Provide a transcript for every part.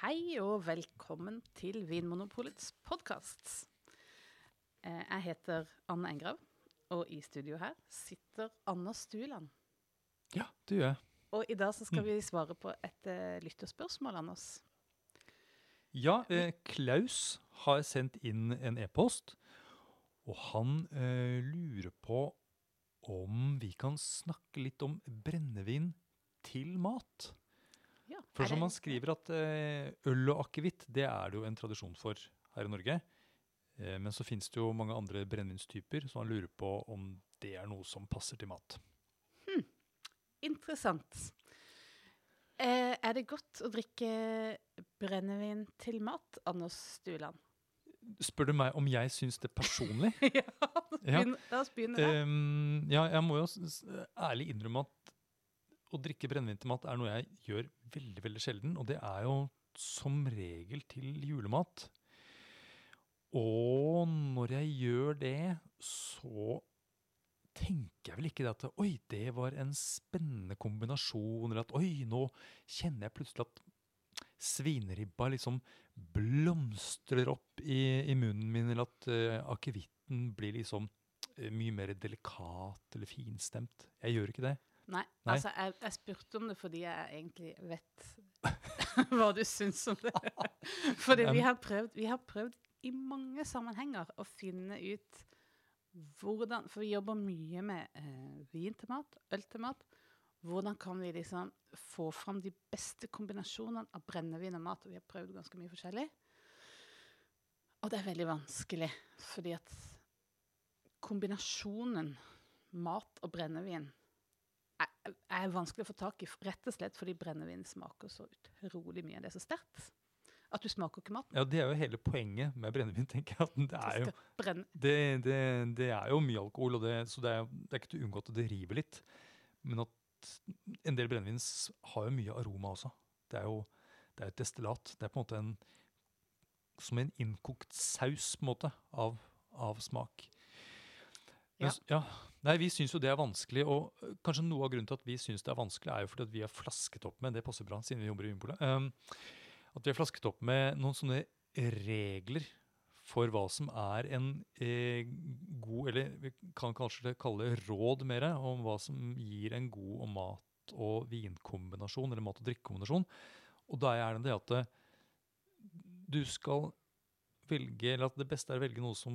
Hei og velkommen til Vinmonopolets podkast. Jeg heter Anne Engrav, og i studio her sitter Anders Stueland. Ja, det gjør jeg. Og i dag så skal vi svare på et uh, lytterspørsmål, Anders. Ja, eh, Klaus har sendt inn en e-post, og han eh, lurer på om vi kan snakke litt om brennevin til mat. For som han skriver at eh, øl og akevitt, det er det jo en tradisjon for her i Norge. Eh, men så finnes det jo mange andre brennevinstyper, så han lurer på om det er noe som passer til mat. Interessant. Eh, er det godt å drikke brennevin til mat, Anders Stueland? Spør du meg om jeg syns det personlig? ja, la oss begynne der. Ehm, ja, jeg må jo ærlig innrømme at å drikke brennevin til mat er noe jeg gjør veldig, veldig sjelden. Og det er jo som regel til julemat. Og når jeg gjør det, så tenker jeg vel ikke at oi, det var en spennende kombinasjon, eller at oi, nå kjenner jeg plutselig at svineribba liksom blomstrer opp i, i munnen min, eller at uh, akevitten blir liksom eh, mye mer delikat eller finstemt. Jeg gjør ikke det. Nei, Nei. altså jeg, jeg spurte om det fordi jeg egentlig vet hva du syns om det. Fordi vi har, prøvd, vi har prøvd i mange sammenhenger å finne ut hvordan For vi jobber mye med eh, vin til mat, øl til mat. Hvordan kan vi liksom få fram de beste kombinasjonene av brennevin og mat? Og vi har prøvd ganske mye forskjellig. Og det er veldig vanskelig, fordi at kombinasjonen mat og brennevin er, vanskelig å få tak i, rett og slett fordi brennevin smaker så utrolig mye. Det er så sterkt at du smaker ikke maten. Ja, Det er jo hele poenget med brennevin. tenker jeg. at Det er jo, det, det, det er jo mye alkohol, og det, så det er, det er ikke til å unngå at det river litt. Men at en del brennevin har jo mye aroma også. Det er jo det er et destillat. Det er på en måte en, som en innkokt saus på en måte, av, av smak. Ja. ja. Nei, Vi syns jo det er vanskelig, og kanskje noe av grunnen til at vi syns det er vanskelig, er jo fordi at vi har flasket opp med det passer bra siden vi jobber i Vinpolet, um, at vi har flasket opp med noen sånne regler for hva som er en eh, god Eller vi kan kanskje kalle det råd mer om hva som gir en god og mat- og vinkombinasjon, eller mat- og drikkekombinasjon. Og da er det det at du skal velge Eller at det beste er å velge noe som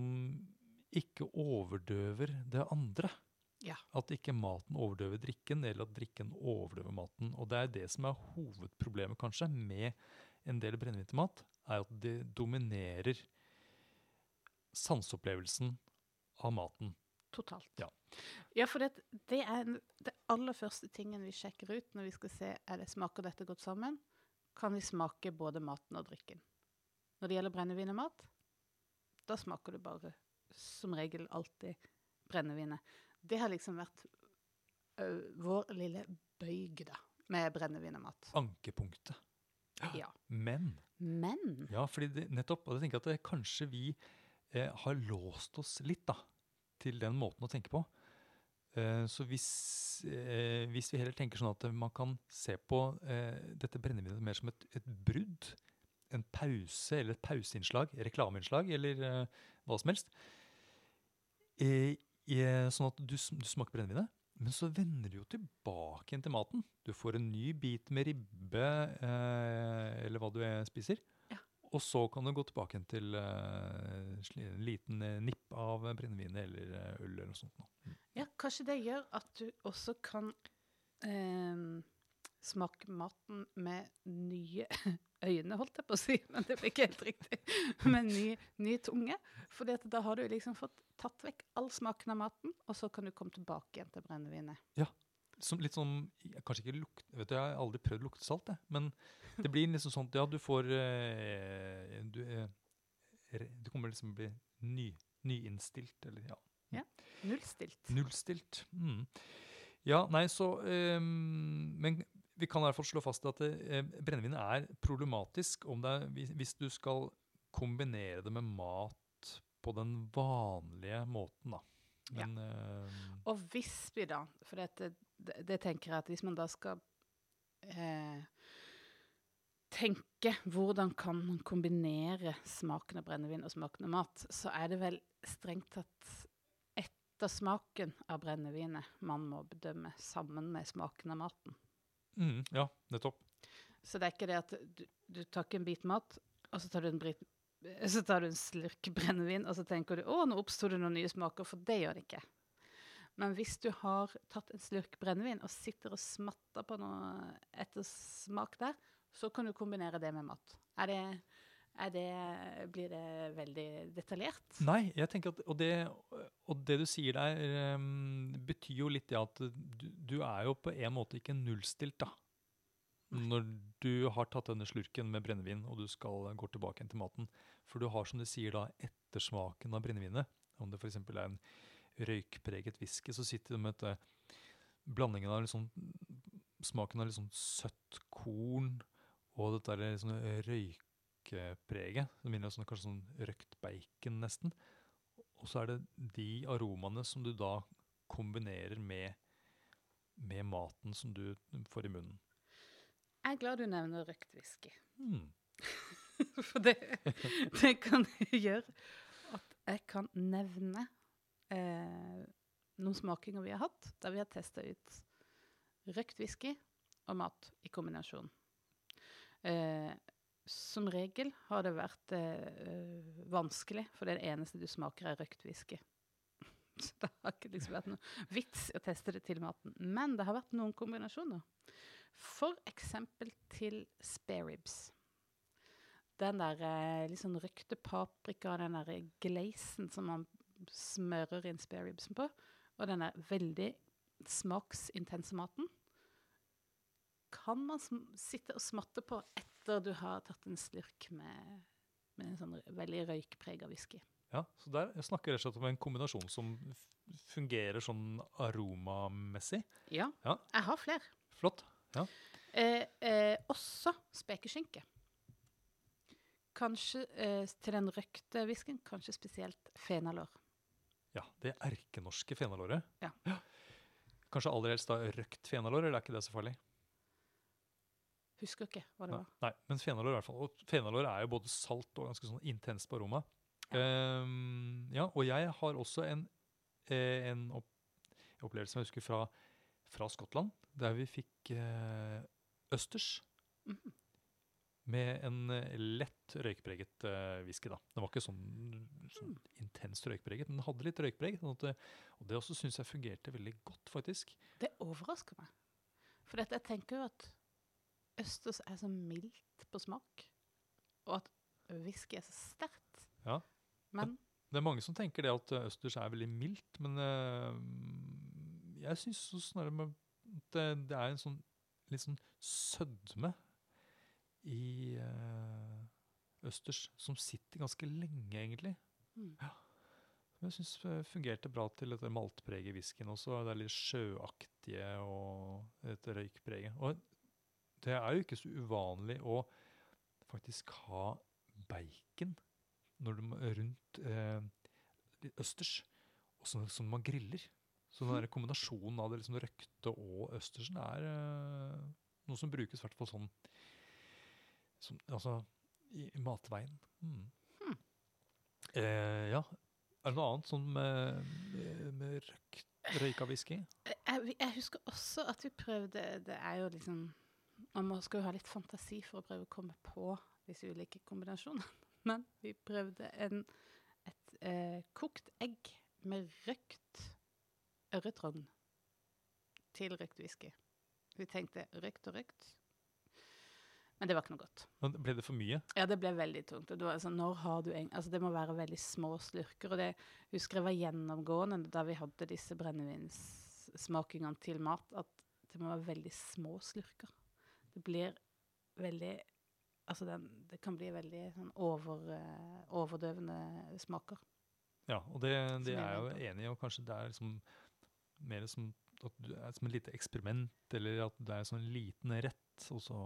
ikke overdøver det andre. Ja. At ikke maten overdøver drikken, eller at drikken overdøver maten. Og det er det som er hovedproblemet, kanskje, med en del brennevin til mat, er at det dominerer sanseopplevelsen av maten. Totalt. Ja. Ja, for det, det er en- det aller første tingen vi sjekker ut når vi skal se er det smaker dette godt sammen. Kan vi smake både maten og drikken? Når det gjelder brennevin og mat, da smaker du bare som regel alltid brennevinet. Det har liksom vært ø, vår lille bøyg da, med brennevin og mat. Ankepunktet. Ja. Men Men Ja, fordi det, nettopp, og jeg tenker at det, kanskje vi eh, har låst oss litt da, til den måten å tenke på. Eh, så hvis, eh, hvis vi heller tenker sånn at man kan se på eh, dette brennevinet mer som et, et brudd, en pause eller et pauseinnslag, reklameinnslag eller eh, hva som helst, sånn at du, du smaker brennevinet, men så vender du jo tilbake igjen til maten. Du får en ny bit med ribbe, eh, eller hva du eh, spiser. Ja. Og så kan du gå tilbake igjen til eh, en liten nipp av brennevinet eller øl eller noe sånt. Mm. Ja, kanskje det gjør at du også kan eh, smake maten med nye øyne, holdt jeg på å si, men det ble ikke helt riktig. Med ny, ny tunge. For da har du liksom fått tatt vekk all smaken av maten, og så kan du komme tilbake igjen til brennevinet. Som, litt sånn, kanskje ikke lukt, vet du, Jeg har aldri prøvd luktesalt, jeg. Men det blir liksom sånn at ja, du får eh, du, eh, du kommer liksom bli ny, nyinnstilt, eller ja. Ja. Nullstilt. Nullstilt. Mm. Ja, nei, så ehm, Men vi kan i hvert fall slå fast at eh, brennevin er problematisk om det er, hvis, du skal kombinere det med mat på den vanlige måten, da. Ja. Men eh, Og hvis vi da, for det, det, det tenker jeg at hvis man da skal eh, tenke hvordan kan man kombinere smaken av brennevin og smaken av mat, så er det vel strengt tatt ettersmaken av brennevinet man må bedømme sammen med smaken av maten. Mm, ja, nettopp. Så det er ikke det at du, du tar ikke en bit mat, og så tar du en, brit, så tar du en slurk brennevin, og så tenker du å, nå oppsto det noen nye smaker, for det gjør det ikke. Men hvis du har tatt en slurk brennevin og sitter og smatter på noe ettersmak der, så kan du kombinere det med mat. Er det, det, blir det veldig detaljert? Nei, jeg tenker at, og det, og det du sier der, um, betyr jo litt det at du, du, er jo på en måte ikke nullstilt, da. Når du har tatt denne slurken med brennevin og du skal gå tilbake igjen til maten. For du har, som du sier, da ettersmaken av brennevinet. Om det f.eks. er en røykpreget whisky, så sitter du med et, blandingen av liksom, smaken av liksom søtt korn og dette liksom liksom røykepreget. Det minner sånn, kanskje sånn røkt bacon, nesten. Og så er det de aromaene som du da kombinerer med, med maten som du får i munnen. Jeg er glad du nevner røkt whisky. Mm. For det, det, kan gjøre at jeg kan nevne eh, noen smakinger vi har hatt, der vi har testa ut røkt whisky og mat i kombinasjon. Eh, som regel har det vært eh, vanskelig, for det er det eneste du smaker, er røkt whisky. Så det har ikke liksom vært noe vits å teste det til maten. Men det har vært noen kombinasjoner. For eksempel til spareribs. Den der eh, liksom sånn røkte paprika, den der glazen som man smører inn spareribsen på, og den der veldig smaksintense maten, kan man sitte og smatte på etter du har tatt en slurk med, med en sånn veldig røykprega whisky. Ja, så der jeg snakker rett og slett om en kombinasjon som fungerer sånn aromamessig. Ja, ja. jeg har flere. Flott. Ja. Eh, eh, også spekeskinke. Kanskje eh, til den røkte whiskyen, kanskje spesielt fenalår. Ja, det erkenorske fenalåret. Ja. ja. Kanskje aller helst da røkt fenalår, eller er ikke det så farlig? Husker ikke hva det var. Nei, men fenalår i hvert fall. Og fenalår er jo både salt og ganske sånn intenst på aroma. Ja. Um, ja, og jeg har også en, eh, en opplevelse jeg husker fra, fra Skottland der vi fikk uh, østers. Mm -hmm. Med en eh, lett røykpreget uh, whisky. da. Den var ikke sånn, sånn mm. intenst røykpreget, men den hadde litt røykpreg. Sånn og det også syns jeg fungerte veldig godt, faktisk. Det overrasker meg. For jeg tenker jo at østers er så mildt på smak, og at whisky er så sterkt. Ja. Men Det er mange som tenker det at østers er veldig mildt, men uh, jeg syns snarere det, det, er en sånn litt sånn sødme i uh, østers som sitter ganske lenge, egentlig. Mm. Ja. Som jeg syns fungerte bra til dette maltpreget i whiskyen også. Det er litt sjøaktige og et røykpreget. Og det er jo ikke så uvanlig å faktisk ha bacon når du, rundt eh, østers, som, som man griller. Så den der kombinasjonen av det liksom røkte og østersen er uh, noe som brukes i hvert fall sånn som, altså, i, i matveien. Mm. Hmm. Eh, ja. Er det noe annet sånn med, med med røyka whisky? Jeg, jeg, husker også at vi prøvde Det er jo liksom Man må, skal jo ha litt fantasi for å prøve å komme på disse ulike kombinasjonene. Men vi prøvde en, et eh, kokt egg med røkt ørretrogn til røkt whisky. Vi tenkte røkt og røkt. Men det var ikke noe godt. Men ble det for mye? Ja, det ble veldig tungt. Det, har du en, altså det må være veldig små slurker. Og det husker jeg var gjennomgående da vi hadde disse brennevinssmakingene til mat, at det må være veldig små slurker. Det blir veldig Altså den, det kan bli veldig sånn over, uh, overdøvende smaker. Ja, og det, det er jeg jo enig i. Og kanskje det er liksom mer som, du som et lite eksperiment, eller at det er sånn liten rett. og så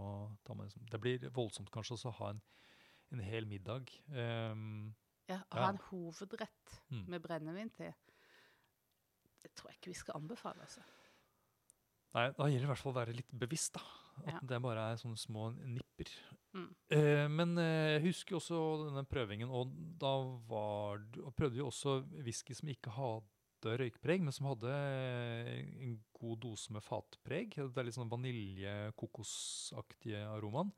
tar man liksom, Det blir voldsomt kanskje også å ha en, en hel middag. Um, ja, ha ja. en hovedrett mm. med brennevin til. Det tror jeg ikke vi skal anbefale. altså. Nei, da gjelder det i hvert fall å være litt bevisst. da. At ja. det bare er sånne små nipper. Mm. Eh, men eh, jeg husker også denne prøvingen, og da var, og prøvde vi også whisky som ikke hadde røykpreg, men som hadde eh, en god dose med fatpreg. Det er litt sånn vanilje-kokosaktige aromaen.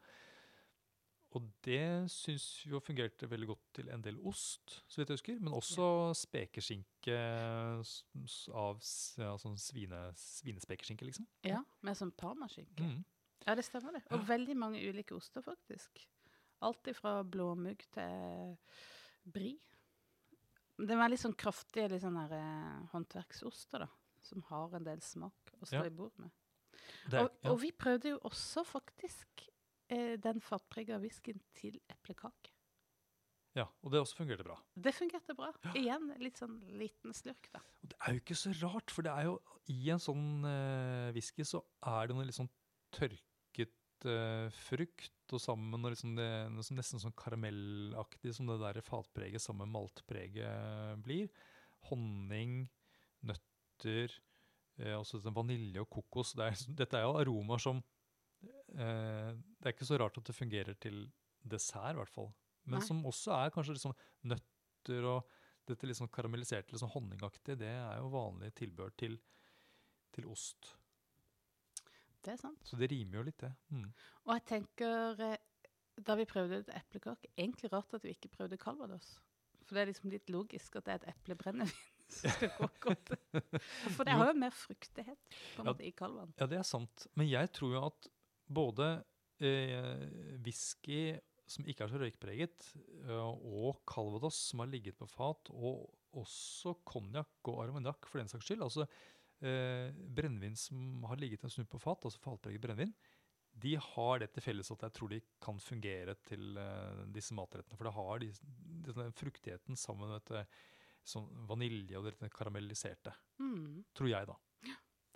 Og det syns vi fungerte veldig godt til en del ost, så vidt jeg husker. Men også spekeskinke av ja, sånn svine, svinespekeskinke, liksom. Ja, med sånn parmaskinke. Mm. Ja, det stemmer det. Og Ja. veldig mange ulike oster, faktisk. Alt fra blåmugg til brie. Det er veldig sånn kraftige litt sånn her, eh, håndverksoster, da. Som har en del smak å stå Ja. i bord med. Er, Og, ja. og vi prøvde jo også faktisk eh, den fatprega whiskyen til eplekake. ja, og det også fungerte bra. Det fungerte bra. Igjen litt sånn liten slurk, da. Og det er jo ikke så rart, for det er jo i en sånn whisky så er det noe litt sånn tørket eh, frukt, og sammen med liksom det, noe nesten sånn karamellaktig som det der fatpreget sammen med maltpreget blir. Honning, nøtter, uh, også sånn vanilje og kokos. Det er, dette er jo aromaer som uh, Det er ikke så rart at det fungerer til dessert, i hvert fall. Men Nei. som også er kanskje litt sånn nøtter og dette liksom karamelliserte, litt sånn honningaktige, det er jo vanlig tilbehør til, til ost. Er sant. Så det rimer jo litt, det. Mm. Og jeg tenker, eh, da vi prøvde et eplekake, egentlig rart at vi ikke prøvde calvados. For det er liksom litt logisk at det er et eplebrennevin som skal gå godt. For det har jo mer fruktighet på en Ja. måte i calvaen. Ja, det er sant. Men jeg tror jo at både eh, whisky som ikke er så røykpreget, eh, og calvados som har ligget på fat, og også konjakk og armagnac for den saks skyld, altså eh, brennevin som har ligget en stund på fat, altså fatpreget brennevin, de har det til felles at jeg tror de kan fungere til eh, disse matrettene. For det har de, den fruktigheten sammen med dette sånn vanilje og det karamelliserte. Mm, Tror jeg, da.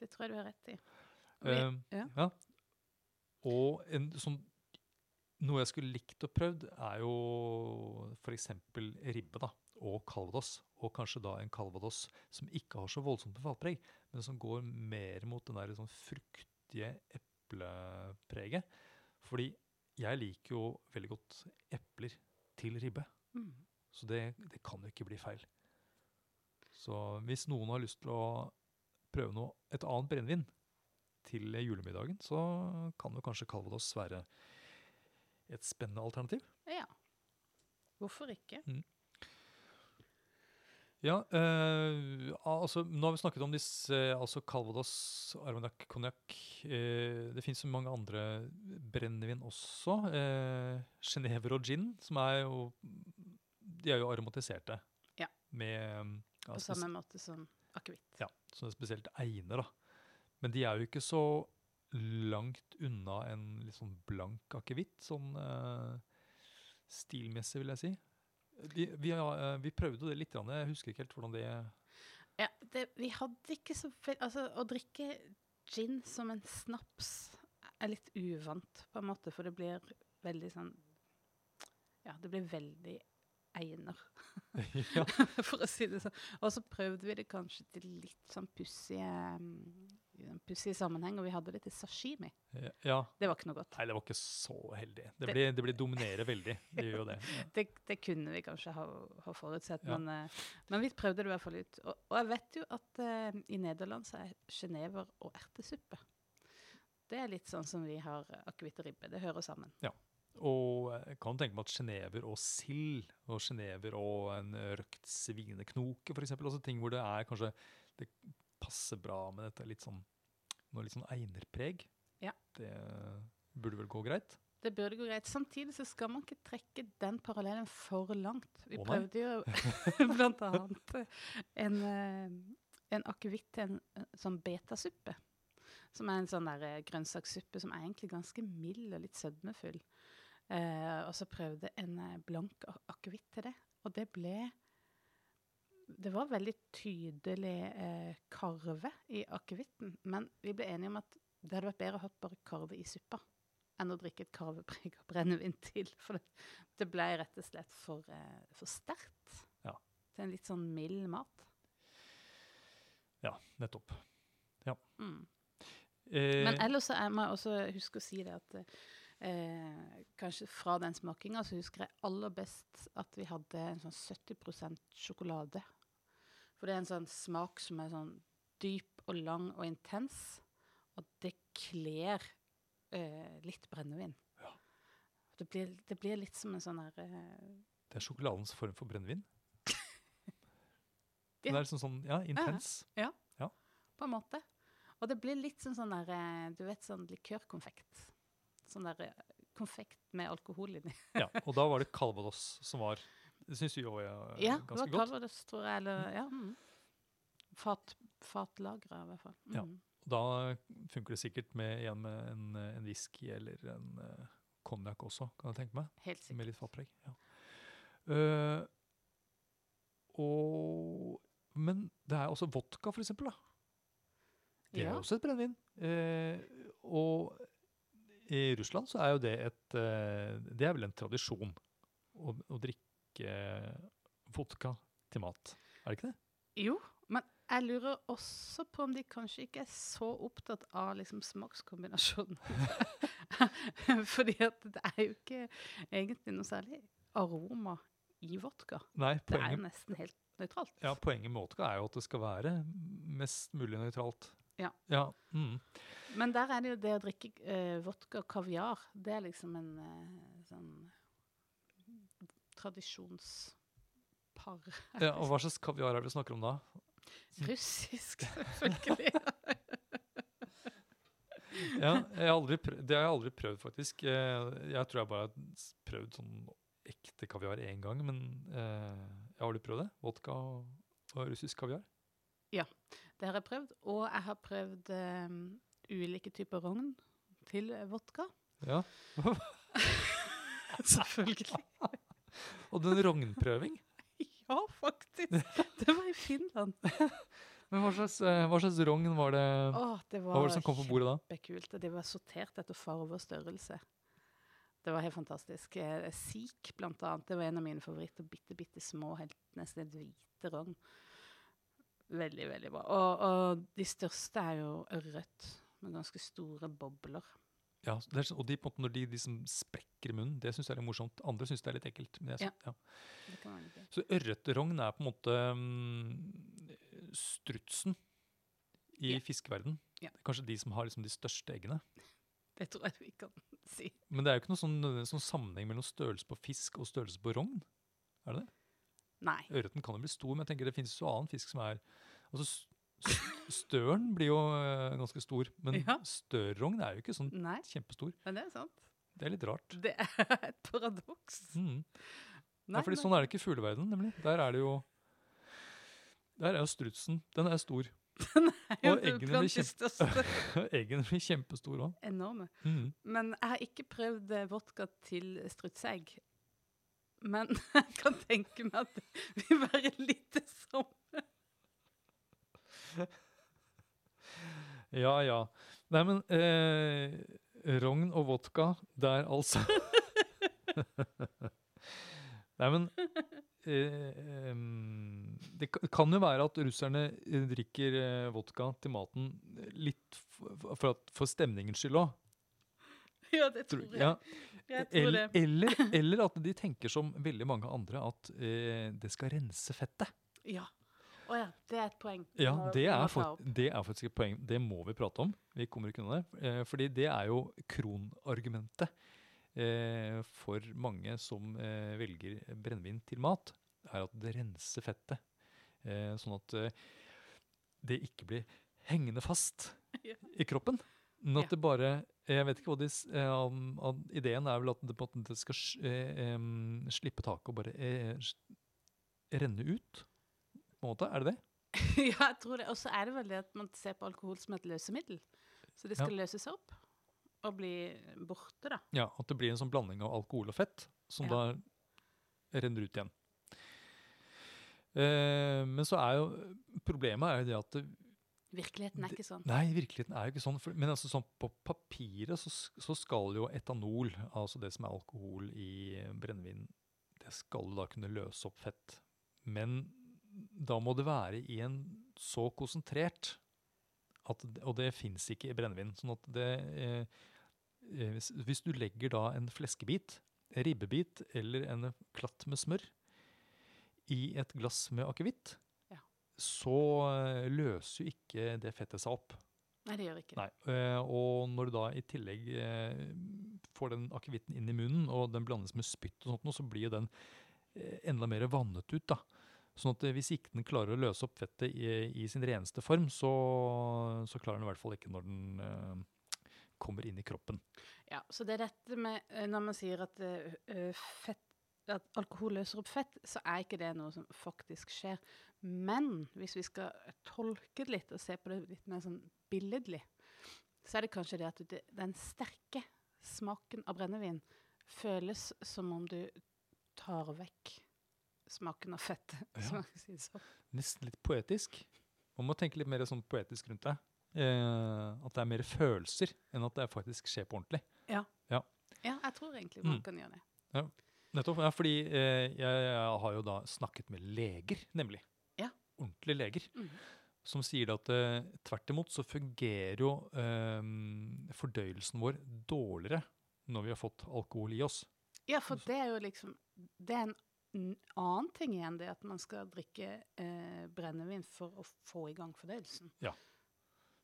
det tror jeg du har rett i. Eh, ja. ja. Og en, sånn, noe jeg skulle likt å prøvd, er jo f.eks. ribbe da, og calvados. Og kanskje da en calvados som ikke har så voldsomt med men som går mer mot den der sånn fruktige eplepreget. Fordi jeg liker jo veldig godt epler til ribbe. Mm. Så det, det kan jo ikke bli feil. Så hvis noen har lyst til å prøve noe, et annet brennevin til julemiddagen, så kan jo kanskje Calvados være et spennende alternativ. Ja. Hvorfor ikke? Ja, eh, altså Nå har vi snakket om disse, altså Calvados, Armagnac, konjakk. Eh, det fins mange andre brennevin også. Eh, Genever og gin, som er jo De er jo aromatiserte. Ja. Med ja, På samme måte som akevitt. Ja, som er spesielt egner, da. Men de er jo ikke så langt unna en litt sånn blank akevitt, sånn eh, stilmessig, vil jeg si. Vi, vi, har, eh, vi prøvde det litt, jeg husker ikke helt hvordan det Ja, det, vi hadde ikke så Altså, å drikke gin som en snaps er litt uvant, på en måte, for det blir veldig sånn Ja, det blir veldig einer, for å si det sånn. Og så prøvde vi det kanskje til litt sånn pussige mm, i en pussig sammenheng, og vi hadde det til sashimi. ja. Det var ikke noe godt. Nei, det var ikke så heldig. Det Det- blir, det blir dominerer veldig. Det gjør jo det. Ja. Det, det kunne vi kanskje ha, ha forutsett, Ja. men, eh, men vi prøvde det i hvert fall ut. Og, og jeg vet jo at uh, i Nederland så er genever og ertesuppe. Det er litt sånn som vi har eh, akevitt og ribbe. Det hører sammen. Og jeg kan tenke meg at genever og sild, og genever og en røkt svineknoke f.eks., altså ting hvor det er kanskje Det passer bra med dette litt sånn noe litt sånn einerpreg. Ja. Det burde vel gå greit? Det burde gå greit. Samtidig så skal man ikke trekke den parallellen for langt. Vi oh, prøvde jo annet en, eh, en akevitt til en sånn betasuppe. Som er en sånn der eh, grønnsakssuppe som er egentlig ganske mild og litt sødmefull. Eh, og så prøvde en blank akevitt til det. Og det ble Det var veldig tydelig eh, karve i akevitten. Men vi ble enige om at det hadde vært bedre å ha bare karve i suppa enn å drikke et karveprega brennevin til. For det, det ble rett og slett for, eh, for sterkt. Ja. Til en litt sånn mild mat. Ja, nettopp. Mm. Eh, Men ellers er, må jeg også huske å si det at eh, eh, kanskje fra den smakinga så husker jeg aller best at vi hadde en sånn 70% sjokolade. For det er en sånn smak som er sånn dyp og lang og intens, og det kler uh, litt brennevin. Ja. Det, blir, det blir litt som en sånn her uh, Det er sjokoladens form for brennevin. Ja. Det er liksom sånn, ja, intens. Ja, på en måte. Og det blir litt som sånn der, eh, du vet, sånn likørkonfekt. Sånn der konfekt med alkohol inni. Ja, og da var det Calvados som var Det syns vi jo er Ja, det ganske var godt. Calvados, tror jeg. Eller, ja. Mm. Fat, fatlagre, i hvert fall. Mm. Ja. Da funker det sikkert med, igjen med en, eh, en whisky eller en uh, konjakk også, kan jeg tenke meg. Helt sikkert. Med litt fatpreg. Ja. Uh, og, men det er også vodka, for eksempel. Da. Det er Ja. jo også et brennevin. Eh, og i Russland så er jo det et eh, Det er vel en tradisjon å, å drikke vodka til mat. Er det ikke det? Jo, men jeg lurer også på om de kanskje ikke er så opptatt av liksom smakskombinasjonen. Fordi at det er jo ikke egentlig noe særlig aroma i vodka. Nei, Det er nesten helt nøytralt. ja, poenget med vodka er jo at det skal være mest mulig nøytralt. Ja. ja mm. Men der er det jo det å drikke uh, vodka og kaviar. Det er liksom en uh, sånn tradisjonspar. ja, Og hva slags kaviar er det vi snakker om da? Russisk, selvfølgelig. Ja, prøvd, det har jeg aldri prøvd, faktisk. Eh, Jeg tror jeg bare har prøvd sånn ekte kaviar én gang. Men eh, jeg har aldri prøvd det. Vodka og, og russisk kaviar. Ja, Det har jeg prøvd. Og jeg har prøvd um, ulike typer rogn til vodka. Ja. Selvfølgelig. Og den rognprøving. Ja, faktisk. Det var i Finland. Men hva slags, eh, hva slags rogn var det? Åh, det Hva var, var det som kom på bordet da? kjempekult. og De var sortert etter farve og størrelse. Det var helt fantastisk. Eh, Sik, blant annet. Det var en av mine favoritter. Bitte, bitte små, helt nesten et hvite rogn. Veldig, veldig bra. Og, og de største er jo ørret, med ganske store bobler. Ja, det er, og de, når de liksom sprekker i munnen, det syns jeg er litt morsomt. Andre syns det er litt ekkelt. Men jeg, ja. ja. Litt. Så ørretrogn er på en måte um, strutsen i Ja. fiskeverden. Ja. Det er kanskje de som har liksom de største eggene. Det tror jeg vi kan si. Men det er jo ikke noen sånn, sånn sammenheng mellom størrelse på fisk og størrelse på rogn. Er det det? Nei. Ørreten kan jo bli stor, men jeg tenker det finnes jo annen fisk som er altså Støren blir jo øh, ganske stor, men Ja. størrogn er jo ikke sånn Nei, kjempestor. men det er sant. Det er litt rart. Det er et paradoks. Mm. Nei, ja, fordi men- sånn er det ikke i fugleverden, nemlig. Der er det jo Der er jo strutsen. Den er stor. Den er jo er eggene blir kjempe-. Eggene blir kjempestore òg. Enorme. Mm. Men jeg har ikke prøvd eh, vodka til strutseegg. Men jeg kan tenke meg at det vil være litt samme. Ja, ja. Nei, men eh, rogn og vodka der, altså. Nei, men eh, Det kan jo være at russerne eh, drikker eh, vodka til maten litt for, at, for stemningens skyld òg. Ja, det tror jeg. Ja, Jeg tror det. eller, eller, eller at de tenker som veldig mange andre, at eh, det skal rense fettet. Ja. Å ja, det er et poeng. Ja, det er, for, det er faktisk et poeng. Det må vi prate om. Vi kommer ikke unna det. Eh, fordi det er jo kronargumentet eh, for mange som eh, velger brennevin til mat, er at det renser fettet. Sånn at det ikke blir hengende fast Ja. i kroppen. Men at Ja. det bare Jeg vet ikke hva de Ideen er vel at det, skal slippe taket og bare renne ut. På en måte, Er det det? ja, jeg tror det. Og så er det vel det at man ser på alkohol som et løsemiddel. Så det skal løses opp og bli borte, da. Ja, At det blir en sånn blanding av alkohol og fett som Ja. da renner ut igjen. Eh, men så er jo problemet er jo det at det, Virkeligheten er ikke sånn. Nei, virkeligheten er jo ikke sånn. For, men altså sånn på papiret så, så skal jo etanol, altså det som er alkohol i brennevin, det skal da kunne løse opp fett. Men da må det være i en så konsentrert at, Og det fins ikke i brennevin. Sånn at det, eh, eh, hvis, hvis du legger da en fleskebit, en ribbebit eller en klatt med smør i et glass med akevitt, Ja. så eh, løser jo ikke det fettet seg opp. Nei, det gjør ikke. Nei. eh, Og når du da i tillegg får den akevitten inn i munnen, og den blandes med spytt, og sånt, så blir jo den enda mer vannet ut. da. Sånn at eh, Hvis ikke den klarer å løse opp fettet i, i sin reneste form, så, så klarer den i hvert fall ikke når den eh, kommer inn i kroppen. Ja, så det er dette med eh, Når man sier at, eh, fett, at alkohol løser opp fett, så er ikke det noe som faktisk skjer. Men hvis vi skal tolke det litt og se på det litt mer sånn billedlig, så er det kanskje det at det, den sterke smaken av brennevin føles som om du tar vekk smaken av fett. Ja. Si sånn. Nesten litt poetisk. Man må tenke litt mer sånn poetisk rundt det. Eh, at det er mer følelser enn at det faktisk skjer på ordentlig. Ja, jeg tror egentlig man Mm. kan gjøre det. Nettopp. Ja, fordi eh, jeg, jeg har jo da snakket med leger, nemlig. Ja. Ordentlige leger. Mm. Som sier at eh, tvert imot så fungerer jo eh, fordøyelsen vår dårligere når vi har fått alkohol i oss. Ja, for det er jo liksom Det er en annen ting igjen, det at man skal drikke eh, brennevin for å få i gang fordøyelsen. Ja.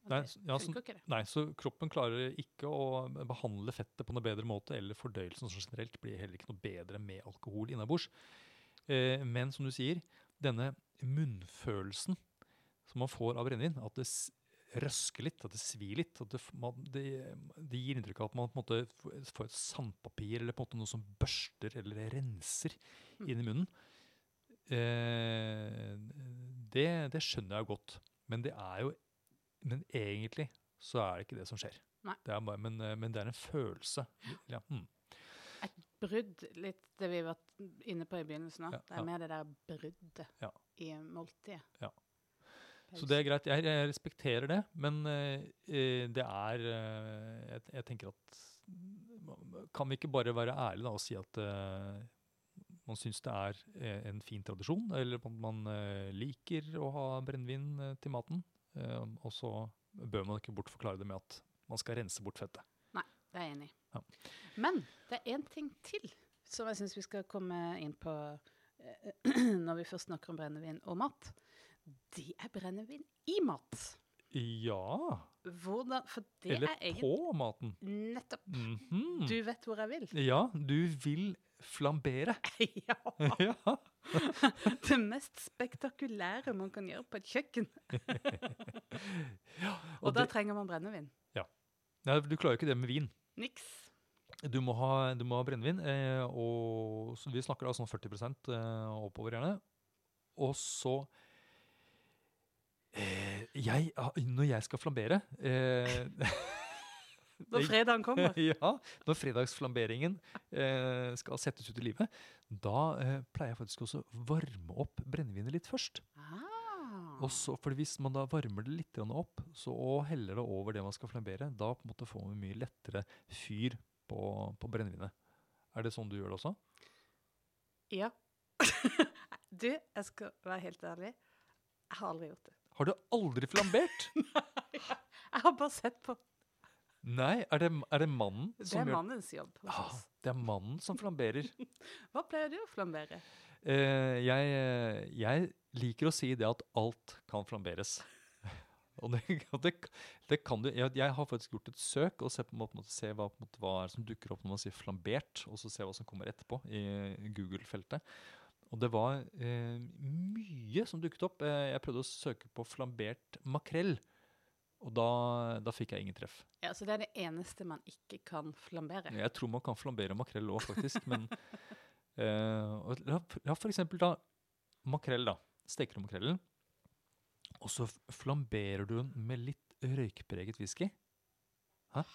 Nei, ja, det. Nei, så kroppen klarer ikke å behandle fettet på noe bedre måte, eller fordøyelsen som generelt blir heller ikke noe bedre med alkohol innabords. Eh, men som du sier, denne munnfølelsen som man får av brennevin, at det røsker litt, at det svir litt, at det, man, det, det gir inntrykk av at man på en måte får et sandpapir eller på en måte noe som børster eller renser Mm. inn i munnen. Eh, det, det skjønner jeg jo godt, men det er jo Men egentlig så er det ikke det som skjer. Det er bare, men, eh, men det er en følelse. Ja, mm. Brudd, litt det vi var inne på i begynnelsen òg. Ja, det er ja. mer det der bruddet Ja. i måltidet. Ja. Så det er greit. Jeg, jeg respekterer det, men eh, eh, det er eh, jeg, jeg tenker at Kan vi ikke bare være ærlige da, og si at man syns det er en fin tradisjon, eller at man liker å ha brennevin til maten, og så bør man ikke bortforklare det med at man skal rense bort fettet. Nei, Det er jeg enig i. Ja. Men det er én ting til som jeg syns vi skal komme inn på når vi først snakker om brennevin og mat. Det er brennevin i mat. Ja Hvordan Eller er egentlig på maten. Nettopp. Mhm. Du vet hvor jeg vil. Ja, du vil flambere. ja. ja. Det mest spektakulære man kan gjøre på et kjøkken. Og, da det- trenger man brennevin. Nei, du klarer jo ikke det med vin. Niks. Du må ha, du må ha brennevin, eh, og vi snakker da sånn 40 eh, oppover gjerne. Og så jeg, ah, Når jeg skal flambere eh, Når fredagen kommer. ja, når fredagsflamberingen eh, skal settes ut i livet, da eh, pleier jeg faktisk også å varme opp brennevinet litt først. Ah. Og så, for Hvis man da varmer det litt opp så, og heller det over det man skal flambere, da på en måte får man mye lettere fyr på, på brennevinet. Er det sånn du gjør det også? Ja. du, jeg skal være helt ærlig. Jeg har aldri gjort det. Har du aldri flambert? Jeg har bare sett på. Nei, er det, er det mannen Det som er mannens jobb. hos Ah, oss. det er mannen som flamberer. Hva pleier du å flambere? Eh, jeg, eh, jeg liker å si det at alt kan flamberes. Og det, og det, det kan du. Jeg, jeg har faktisk gjort et søk og sett på en måte, se hva, på en måte, hva er det som dukker opp når man sier flambert, og så se hva som kommer etterpå i Google-feltet. Og det var eh, mye som dukket opp. Eh, jeg prøvde å søke på flambert makrell, og da, da fikk jeg ingen treff. Ja, Så det er det eneste man ikke kan flambere? Jeg tror man kan flambere makrell òg, faktisk. men eh, la for eksempel da makrell, da. Steker du makrellen, og så flamberer du den med litt røykpreget whisky.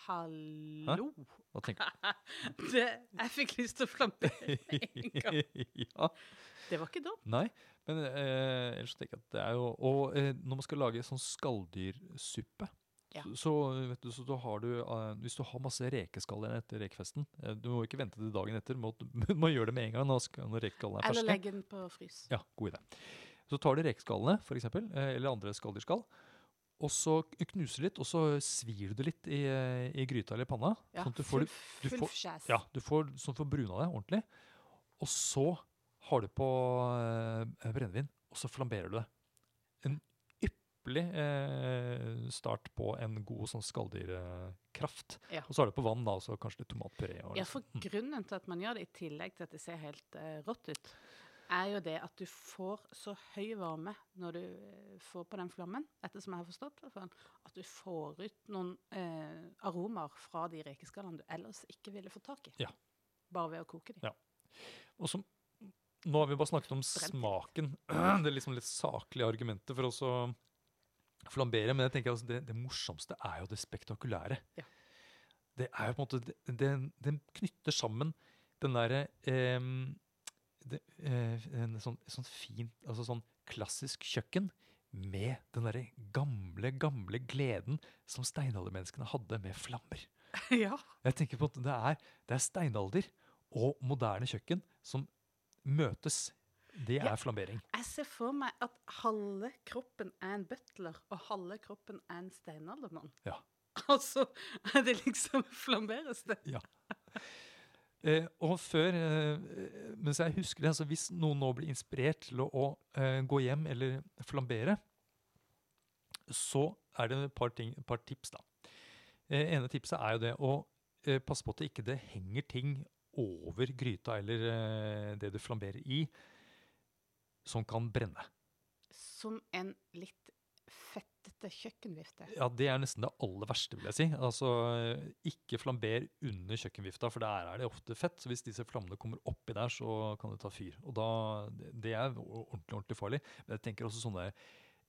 Hallo! Hva tenker Det, jeg fikk lyst til å flampe en gang. ja, Det var ikke dumt. nei, men eh, ellers tenker jeg at det er jo Og eh, når man skal lage sånn skalldyrsuppe, Ja. så, så, vet du, så da har du uh, Hvis du har masse rekeskall igjen etter rekefesten uh, Du må ikke vente til dagen etter, men du må gjøre det med en gang når, skal- når rekeskallene er Eller ferske. legge den på frys. Ja, god idé. Så tar du rekeskallene, for eksempel, eh, eller andre skalldyrskall, og så knuser litt, og så svir du det litt i, eh, i gryta eller i panna. Ja, sånn at du får, full, du får- ja, du får, sånn at du får bruna det ordentlig. Og så har du på eh, brennevin, og så flamberer du det. En ypperlig eh, start på en god sånn skalldyrkraft. Ja. Og så har du på vann, da, og så kanskje litt tomatpuré. Og Ja, for sånn. Mm. grunnen til at man gjør det, i tillegg til at det ser helt eh, rått ut, er jo det at du får så høy varme når du eh, får på den flammen, ettersom jeg har forstått, det, at du får ut noen eh, aromaer fra de rekeskallene du ellers ikke ville få tak i. Ja. Bare ved å koke dem. Ja. Og som, nå har vi bare snakket om Brent. smaken. Det er liksom litt saklige argumenter for oss å flambere, men jeg tenker altså det, det morsomste er jo det spektakulære. Ja. Det er jo på en måte det, det, det knytter sammen den derre eh, det, eh, en sånn, sånn fint, altså sånn klassisk kjøkken med den derre gamle, gamle gleden som steinaldermenneskene hadde med flammer. ja. Jeg tenker på at det er, det er steinalder og moderne kjøkken som møtes. Det er Ja. flambering. Jeg ser for meg at halve kroppen er en butler, og halve kroppen er en steinaldermann. Ja. Altså er det liksom flamberes det. Eh, og før, eh, mens jeg husker det, altså hvis noen nå blir inspirert til å, å eh, gå hjem eller flambere, så er det et par, ting, et par tips. da. Eh, ene tipset er jo det å eh, passe på at det ikke det henger ting over gryta eller eh, det du flamberer i, som kan brenne. Som en litt fettete kjøkkenvifte. Ja, det er nesten det aller verste, vil jeg si. Altså, ikke flamber under kjøkkenvifta, for der er det ofte fett. Så hvis disse flammene kommer oppi der, så kan det ta fyr. Og da, det- er ordentlig, ordentlig farlig. Men jeg tenker også sånne,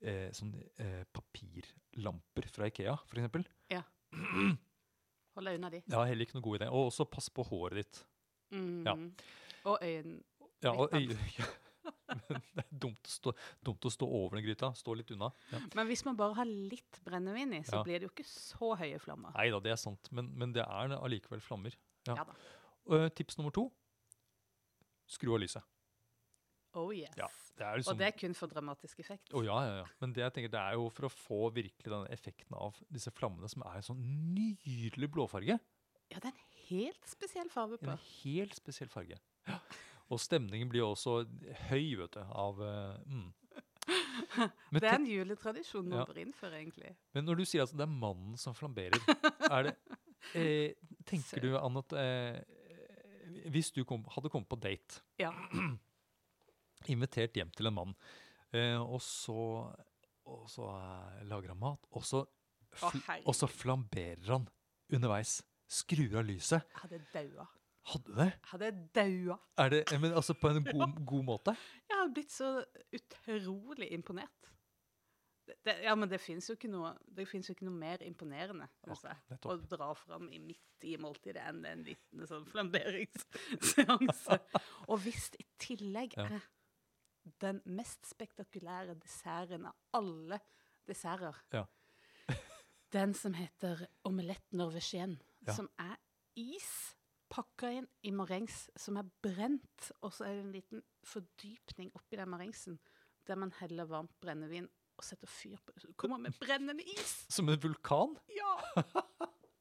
eh, sånne eh, papirlamper fra Ikea, for eksempel. Hold deg unna de. Ja, heller ikke noe god idé. Og også pass på håret ditt. Mm. Ja. Og øynene. Ja, og øye, Men det er dumt å, stå, dumt å stå over den gryta. Stå litt unna. Ja. Men hvis man bare har litt brennevin i, så Ja. blir det jo ikke så høye flammer. Nei da, det er sant, men, men det er allikevel flammer. Ja. Og, tips nummer to skru av lyset. Oh yes. Ja, det liksom, Og det er kun for dramatisk effekt. Å ja, ja, ja. Men det jeg tenker, det er jo for å få virkelig den effekten av disse flammene, som er en sånn nydelig blåfarge. Ja, det er en helt spesiell farge på. En helt spesiell farge. Ja. Og stemningen blir også høy, vet du, av eh, mm. Det er en juletradisjon man Ja. bør innføre, egentlig. men når du sier at det er mannen som flamberer, er det eh, Tenker du, an at eh, hvis du kom, hadde kommet på date Ja. invitert hjem til en mann, eh, og så, og så eh, lager han mat, og så, fl Å, og så flamberer han underveis. Skrur av lyset. Jeg hadde daua. Hadde det? Jeg hadde daua. Er det eh, men altså på en god, god måte? Jeg har blitt så utrolig imponert. Det, det, ja, men det fins jo, jo ikke noe mer imponerende altså, å dra fram i midt i måltidet enn en liten sånn flamberingsseanse. Og hvis i tillegg Ja. er den mest spektakulære desserten av alle desserter Ja. Den som heter omelett norvégien, Ja. som er is pakka inn i marengs som er brent, og så er det en liten fordypning oppi den marengsen der man heller varmt brennevin og setter fyr på det. Kommer med brennende is! Som en vulkan? Ja!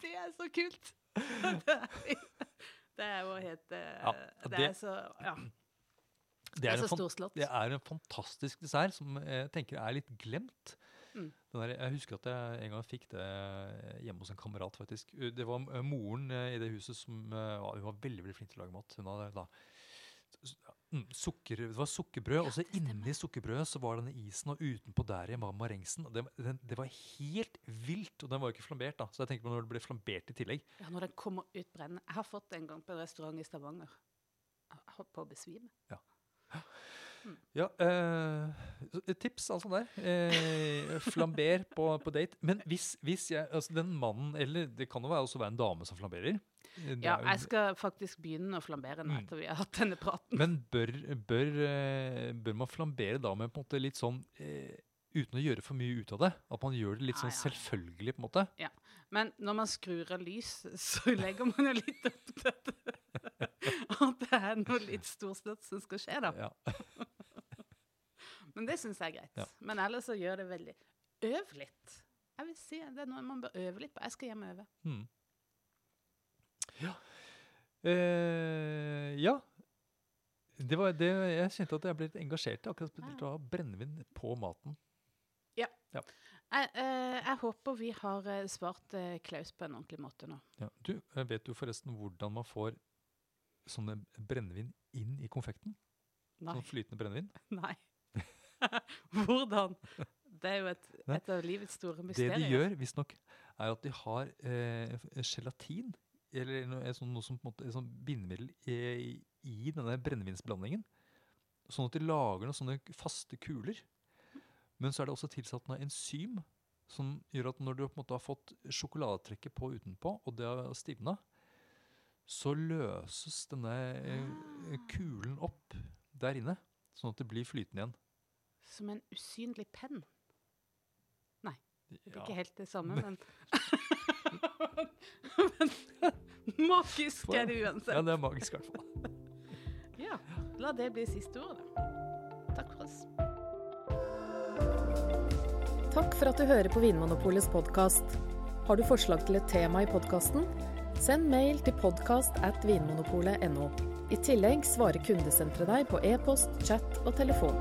Det er så kult! Det er, er jo helt eh, Ja, det, det- er så Ja. Det Det er en så storslått. Det er en fantastisk dessert som jeg tenker er litt glemt. Mm. Der, jeg husker at jeg en gang fikk det hjemme hos en kamerat. faktisk. Det var eh, moren eh, i det huset som ja, var, hun var veldig veldig flink til å lage mat. Hun hadde da mm, sukker, Det var sukkerbrød, og så det inni sukkerbrødet så var denne isen, og utenpå der igjen var marengsen. Det, den, det var helt vilt, og den var jo ikke flambert. da, Så jeg tenker på når det ble flambert i tillegg. ja, når den kommer ut brennende. Jeg har fått det en gang på en restaurant i Stavanger. Jeg holdt på å besvime. Ja, eh, tips altså der. Eh, flamber på, på date. Men hvis, hvis jeg, altså den mannen, eller det kan jo også være en dame som flamberer. Ja, jeg skal faktisk begynne å flambere nå Mm. etter vi har hatt denne praten. Men bør, bør, eh, bør man flambere da med på en måte litt sånn eh, Uten å gjøre for mye ut av det? At man gjør det litt sånn ah, ja. selvfølgelig, på en måte? Ja. Men når man skrur av lys, så legger man jo litt opp til at det er noe litt storslått som skal skje, da. Ja. Men det syns jeg er greit. Ja. Men ellers så gjør det veldig Øv litt. Jeg vil si det er noe man bør øve litt på. Jeg skal hjem og øve. Mm. Ja. Eh, ja. Det var det jeg kjente at jeg ble litt engasjert i. Akkurat spesielt å ha brennevin på maten. Jeg, eh, jeg håper vi har eh, svart eh, Klaus på en ordentlig måte nå. Ja. Du, eh, vet du forresten hvordan man får sånne brennevin inn i konfekten? Nei. Sånn flytende brennevin? Nei. Hvordan? Det er jo et, et av livets store mysterier. Det de gjør, visstnok, er at de har eh, gelatin, eller noe, eh, noe som på en måte sånn bindemiddel i, i denne brennevinsblandingen. Sånn at de lager noen sånne faste kuler. Men så er det også tilsatt noe enzym som gjør at når du på en måte har fått sjokoladetrekket på utenpå, og det har stivna, så løses denne eh, kulen opp der inne, sånn at det blir flytende igjen. Som en usynlig penn. Det er Ja. ikke helt det samme, men Men magisk er det uansett. Ja, det er magisk i hvert fall. Ja, la det bli siste ordet, da. Takk for oss. Takk for at du hører på Vinmonopolets podkast. Har du forslag til et tema i podkasten? Send mail til podkast at vinmonopolet.no. I tillegg svarer kundesenteret deg på e-post, chat og telefon.